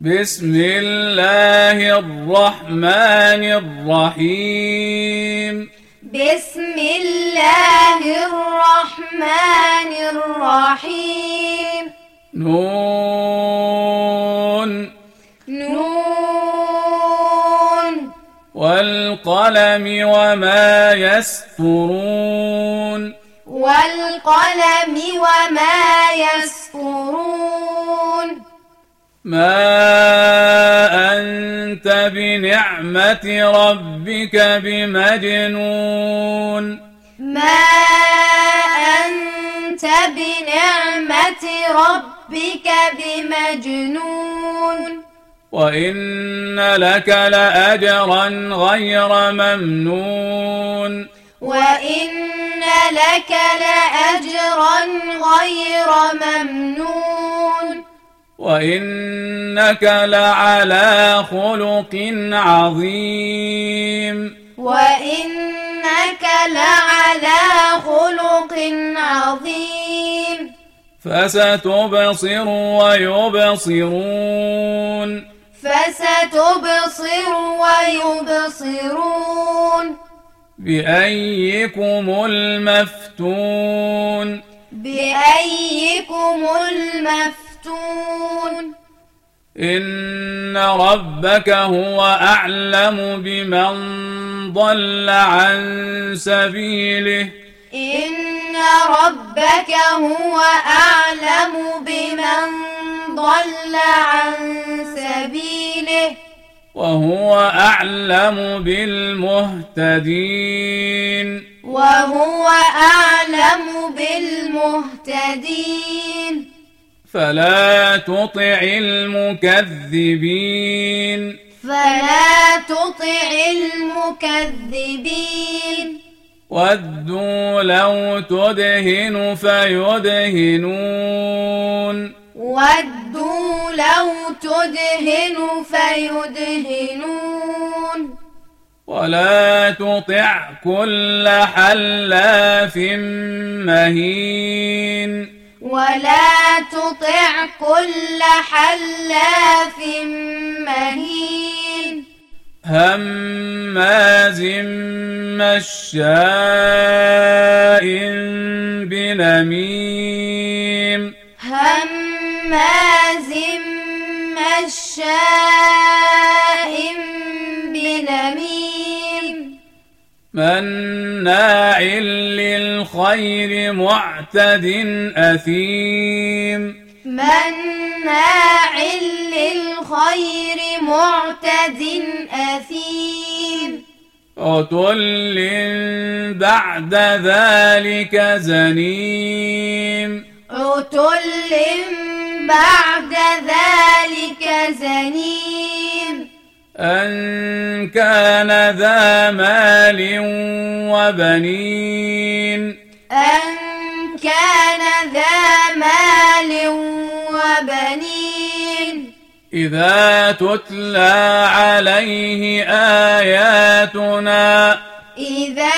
بسم الله الرحمن الرحيم. بسم الله الرحمن الرحيم. نون. نون. والقلم وما يسطرون. والقلم وما يسطرون. ما أنت بنعمة ربك بمجنون ما أنت بنعمة ربك بمجنون وإن لك لأجرا غير ممنون وإن لك لأجرا غير ممنون وإنك لعلى خلق عظيم وإنك لعلى خلق عظيم فستبصر ويبصرون فستبصر ويبصرون بأيكم المفتون بأيكم المفتون إن ربك هو أعلم بمن ضل عن سبيله إن ربك هو أعلم بمن ضل عن سبيله وهو أعلم بالمهتدين وهو أعلم بالمهتدين فلا تطع المكذبين. فلا تطع المكذبين. ودوا لو تدهن فيدهنون. ودوا لو تدهن فيدهنون. ولا تطع كل حلاف مهين. ولا تطع كل حلاف مهين هماز مشاء بنميم. هماز مشاء مناع للخير معتد أثيم مناع للخير معتد أثيم عتل بعد ذلك زنيم عتل بعد ذلك زنيم أن كان ذا مال وبنين أن كان ذا مال وبنين إذا تتلى عليه آياتنا إذا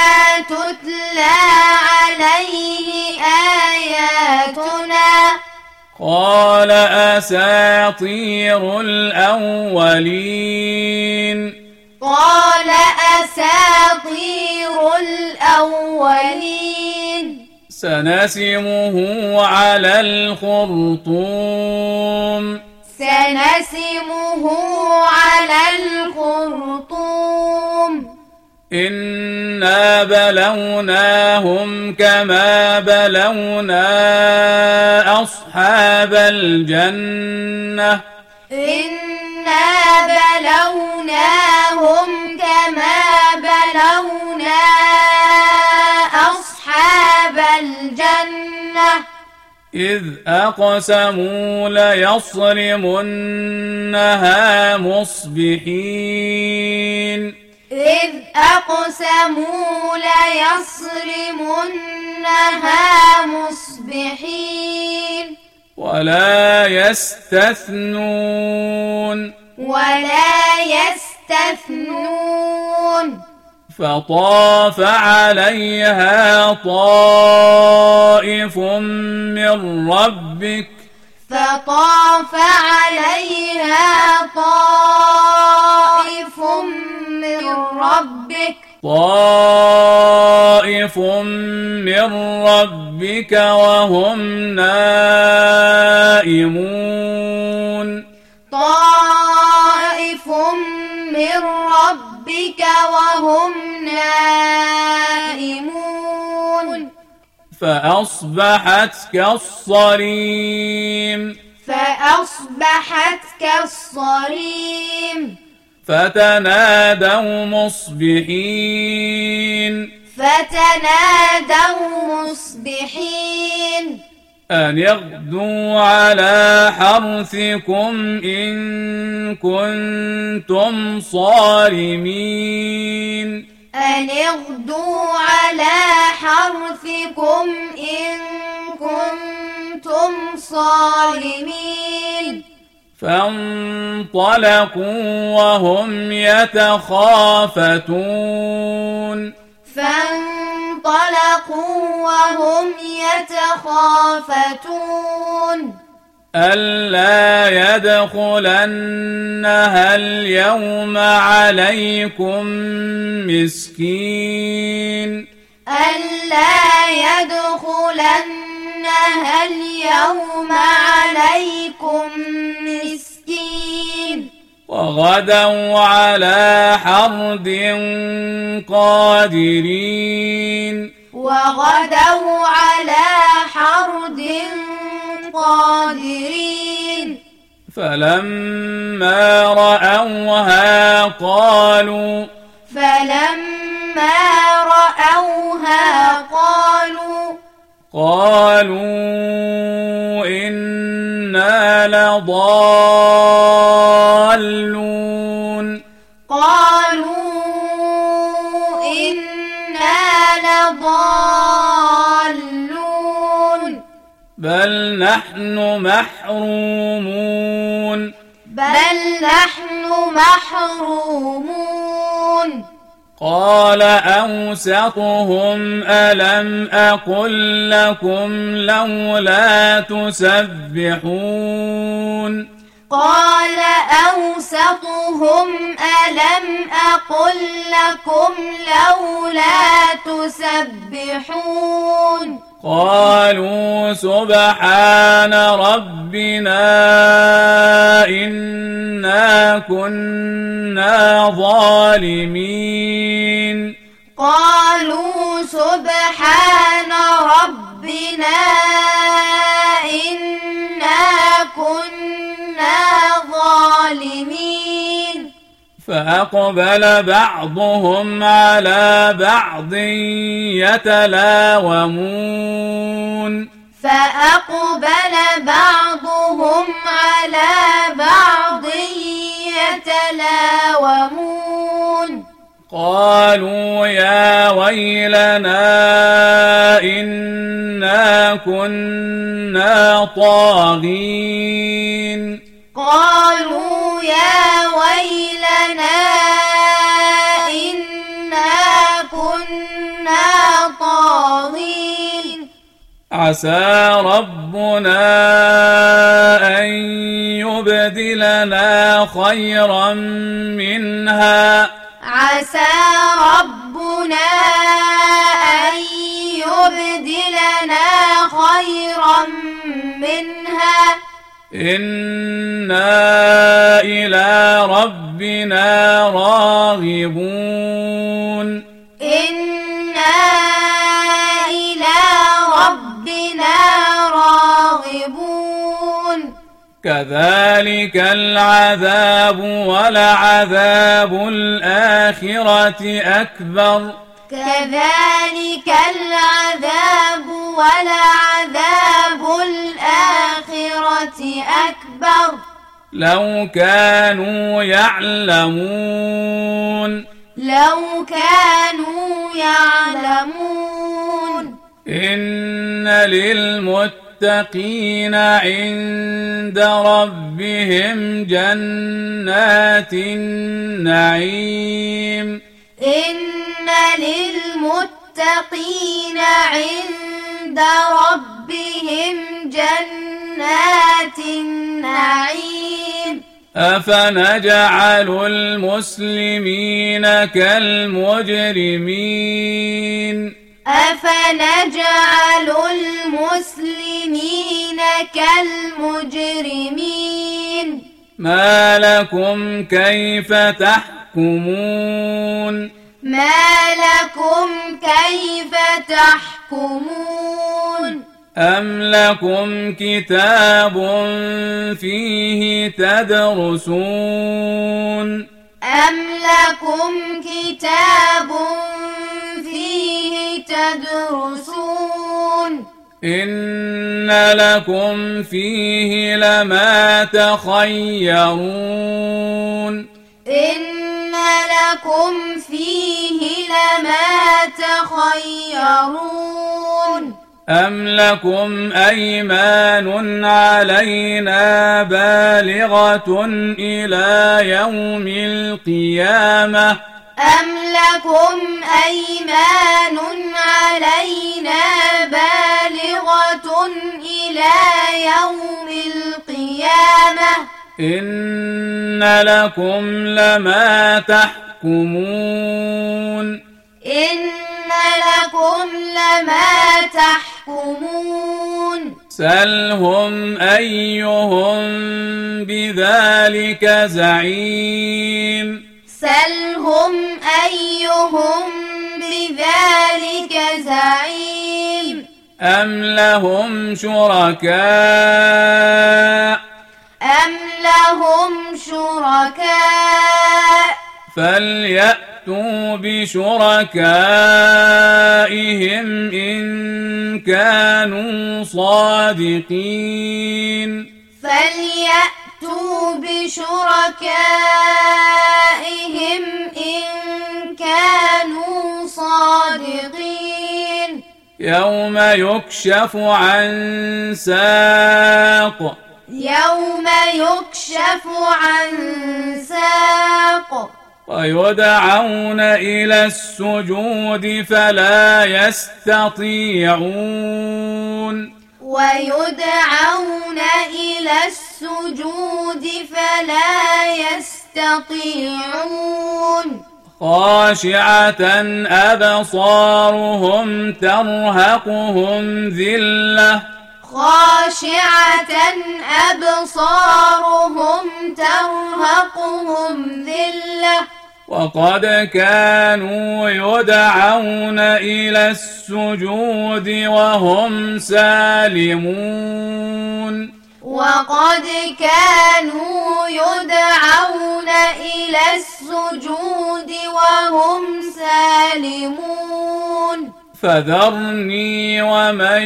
تتلى عليه آياتنا قال أساطير الأولين. قال أساطير الأولين. سنسمه على الخرطوم. سنسمه على الخرطوم. إنا بلوناهم كما بلونا أصحاب الجنة. إنا بلوناهم كما بلونا أصحاب الجنة. إذ أقسموا ليصرمنها مصبحين. إذ أقسموا ليصرمنها مصبحين. ولا يستثنون. ولا يستثنون. فطاف عليها طائف من ربك. فطاف عليها طائف من ربك. وهم نائمون. طائف من ربك وهم نائمون. فأصبحت كالصريم. فأصبحت كالصريم. فتنادوا مصبحين. فتنادوا مصبحين. أن اغدوا على حرثكم إن كنتم صارمين. أن اغدوا على حرثكم إن كنتم صارمين. فانطلقوا وهم يتخافتون. فانطلقوا وهم يتخافتون. ألا يدخلنها اليوم عليكم مسكين. ألا اليوم عليكم مسكين. وغدوا على حرد قادرين. وغدوا على حرد قادرين. فلما رأوها قالوا فلما قالوا إنا لضالون. قالوا إنا لضالون. بل نحن محرومون. بل نحن محرومون. قال أوسطهم ألم أقل لكم لولا تسبحون قال أوسطهم ألم أقل لكم لولا تسبحون قالوا سبحان ربنا إنا كنا ظالمين. قالوا سبحان ربنا فأقبل بعضهم على بعض يتلاومون. فأقبل بعضهم على بعض يتلاومون. قالوا يا ويلنا إنا كنا طاغين. قالوا يا عسى ربنا أن يبدلنا خيرا منها. عسى ربنا أن يبدلنا خيرا منها. إنا إلى ربنا راغبون. كذلك العذاب ولعذاب الآخرة أكبر. كذلك العذاب ولعذاب الآخرة أكبر. لو كانوا يعلمون. لو كانوا يعلمون. إن للمتقين عند ربهم جنات النعيم. إن للمتقين عند ربهم جنات النعيم. أفنجعل المسلمين كالمجرمين. أفنجعل المسلمين كالمجرمين؟ ما لكم كيف تحكمون؟ ما لكم كيف تحكمون؟ أم لكم كتاب فيه تدرسون؟ أم لكم كتاب فيه تدرسون إن لكم فيه لما تخيرون إن لكم فيه لما تخيرون أم لكم أيمان علينا بالغة إلى يوم القيامة أم لكم أيمان علينا بالغة إلى يوم القيامة إن لكم لما تحكمون إن لكم لما تحكمون سلهم أيهم بذلك زعيم. سلهم أيهم بذلك زعيم. أم لهم شركاء؟ أم لهم شركاء؟ فليأتوا بشركائهم إن كانوا صادقين. فليأتوا بشركائهم إن كانوا صادقين. يوم يكشف عن ساق. يوم يكشف عن ساق. ويدعون إلى السجود فلا يستطيعون ويدعون إلى السجود فلا يستطيعون خاشعة أبصارهم ترهقهم ذلة خاشعة أبصارهم ترهقهم ذلة وقد كانوا يدعون إلى السجود وهم سالمون. وقد كانوا يدعون إلى السجود وهم سالمون. فذرني ومن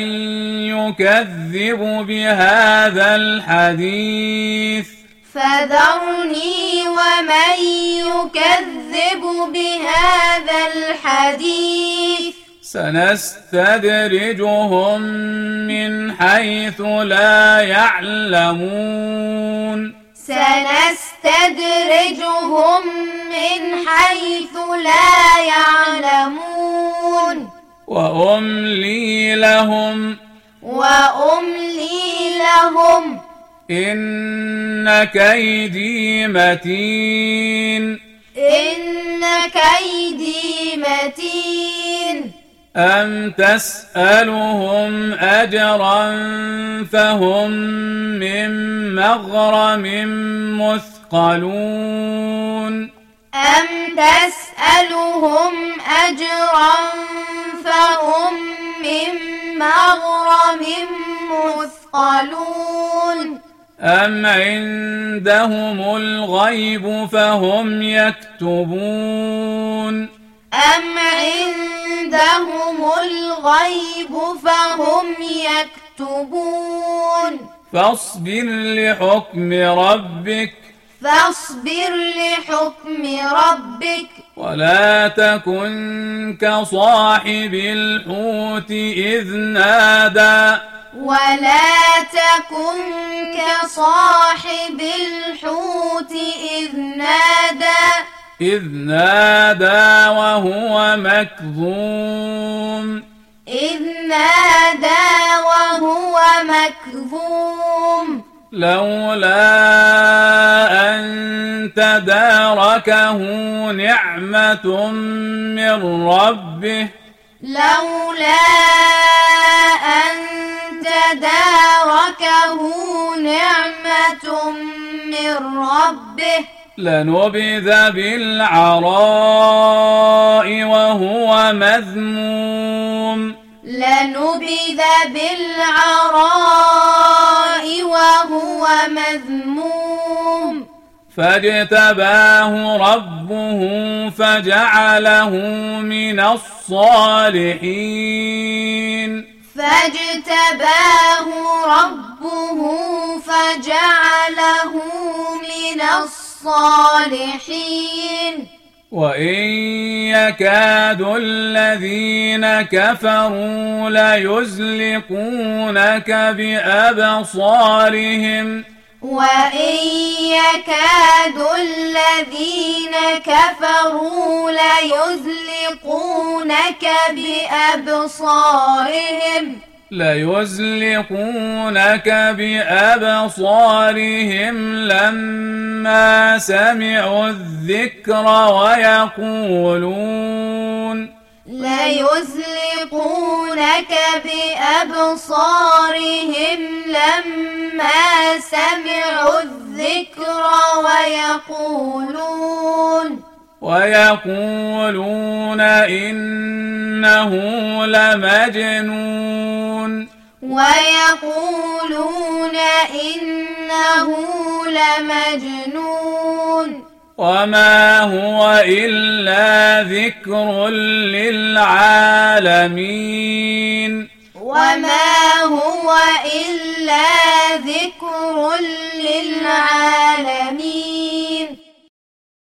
يكذب بهذا الحديث. فذرني ومن يكذب بهذا الحديث. سنستدرجهم من حيث لا يعلمون. سنستدرجهم من حيث لا يعلمون. وأملي لهم وأملي لهم إن كيدي متين. إن كيدي متين. أم تسألهم أجرا فهم من مغرم مثقلون. أم تسألهم أجرا فهم من مغرم مثقلون. أم عندهم الغيب فهم يكتبون أم عندهم الغيب فهم يكتبون فاصبر لحكم ربك فاصبر لحكم ربك ولا تكن كصاحب الحوت إذ نادى ولا تكن كصاحب الحوت إذ نادى إذ نادى وهو مكظوم إذ نادى وهو مكظوم لولا أن تداركه نعمة من ربه لولا تداركه نعمة من ربه. لنبذ بالعراء وهو مذموم. لنبذ بالعراء وهو مذموم. فاجتباه ربه فجعله من الصالحين. فاجتباه ربه فجعله من الصالحين. وإن يكاد الذين كفروا ليزلقونك بأبصارهم. وإن يكاد الذين كفروا ليزلقونك بأبصارهم ليزلقونك بأبصارهم لما سمعوا الذكر ويقولون ليزلقونك بأبصارهم لما سمعوا الذكر ويقولون ويقولون إنه لمجنون. ويقولون إنه لمجنون. وما هو إلا ذكر للعالمين وما هو إلا ذكر للعالمين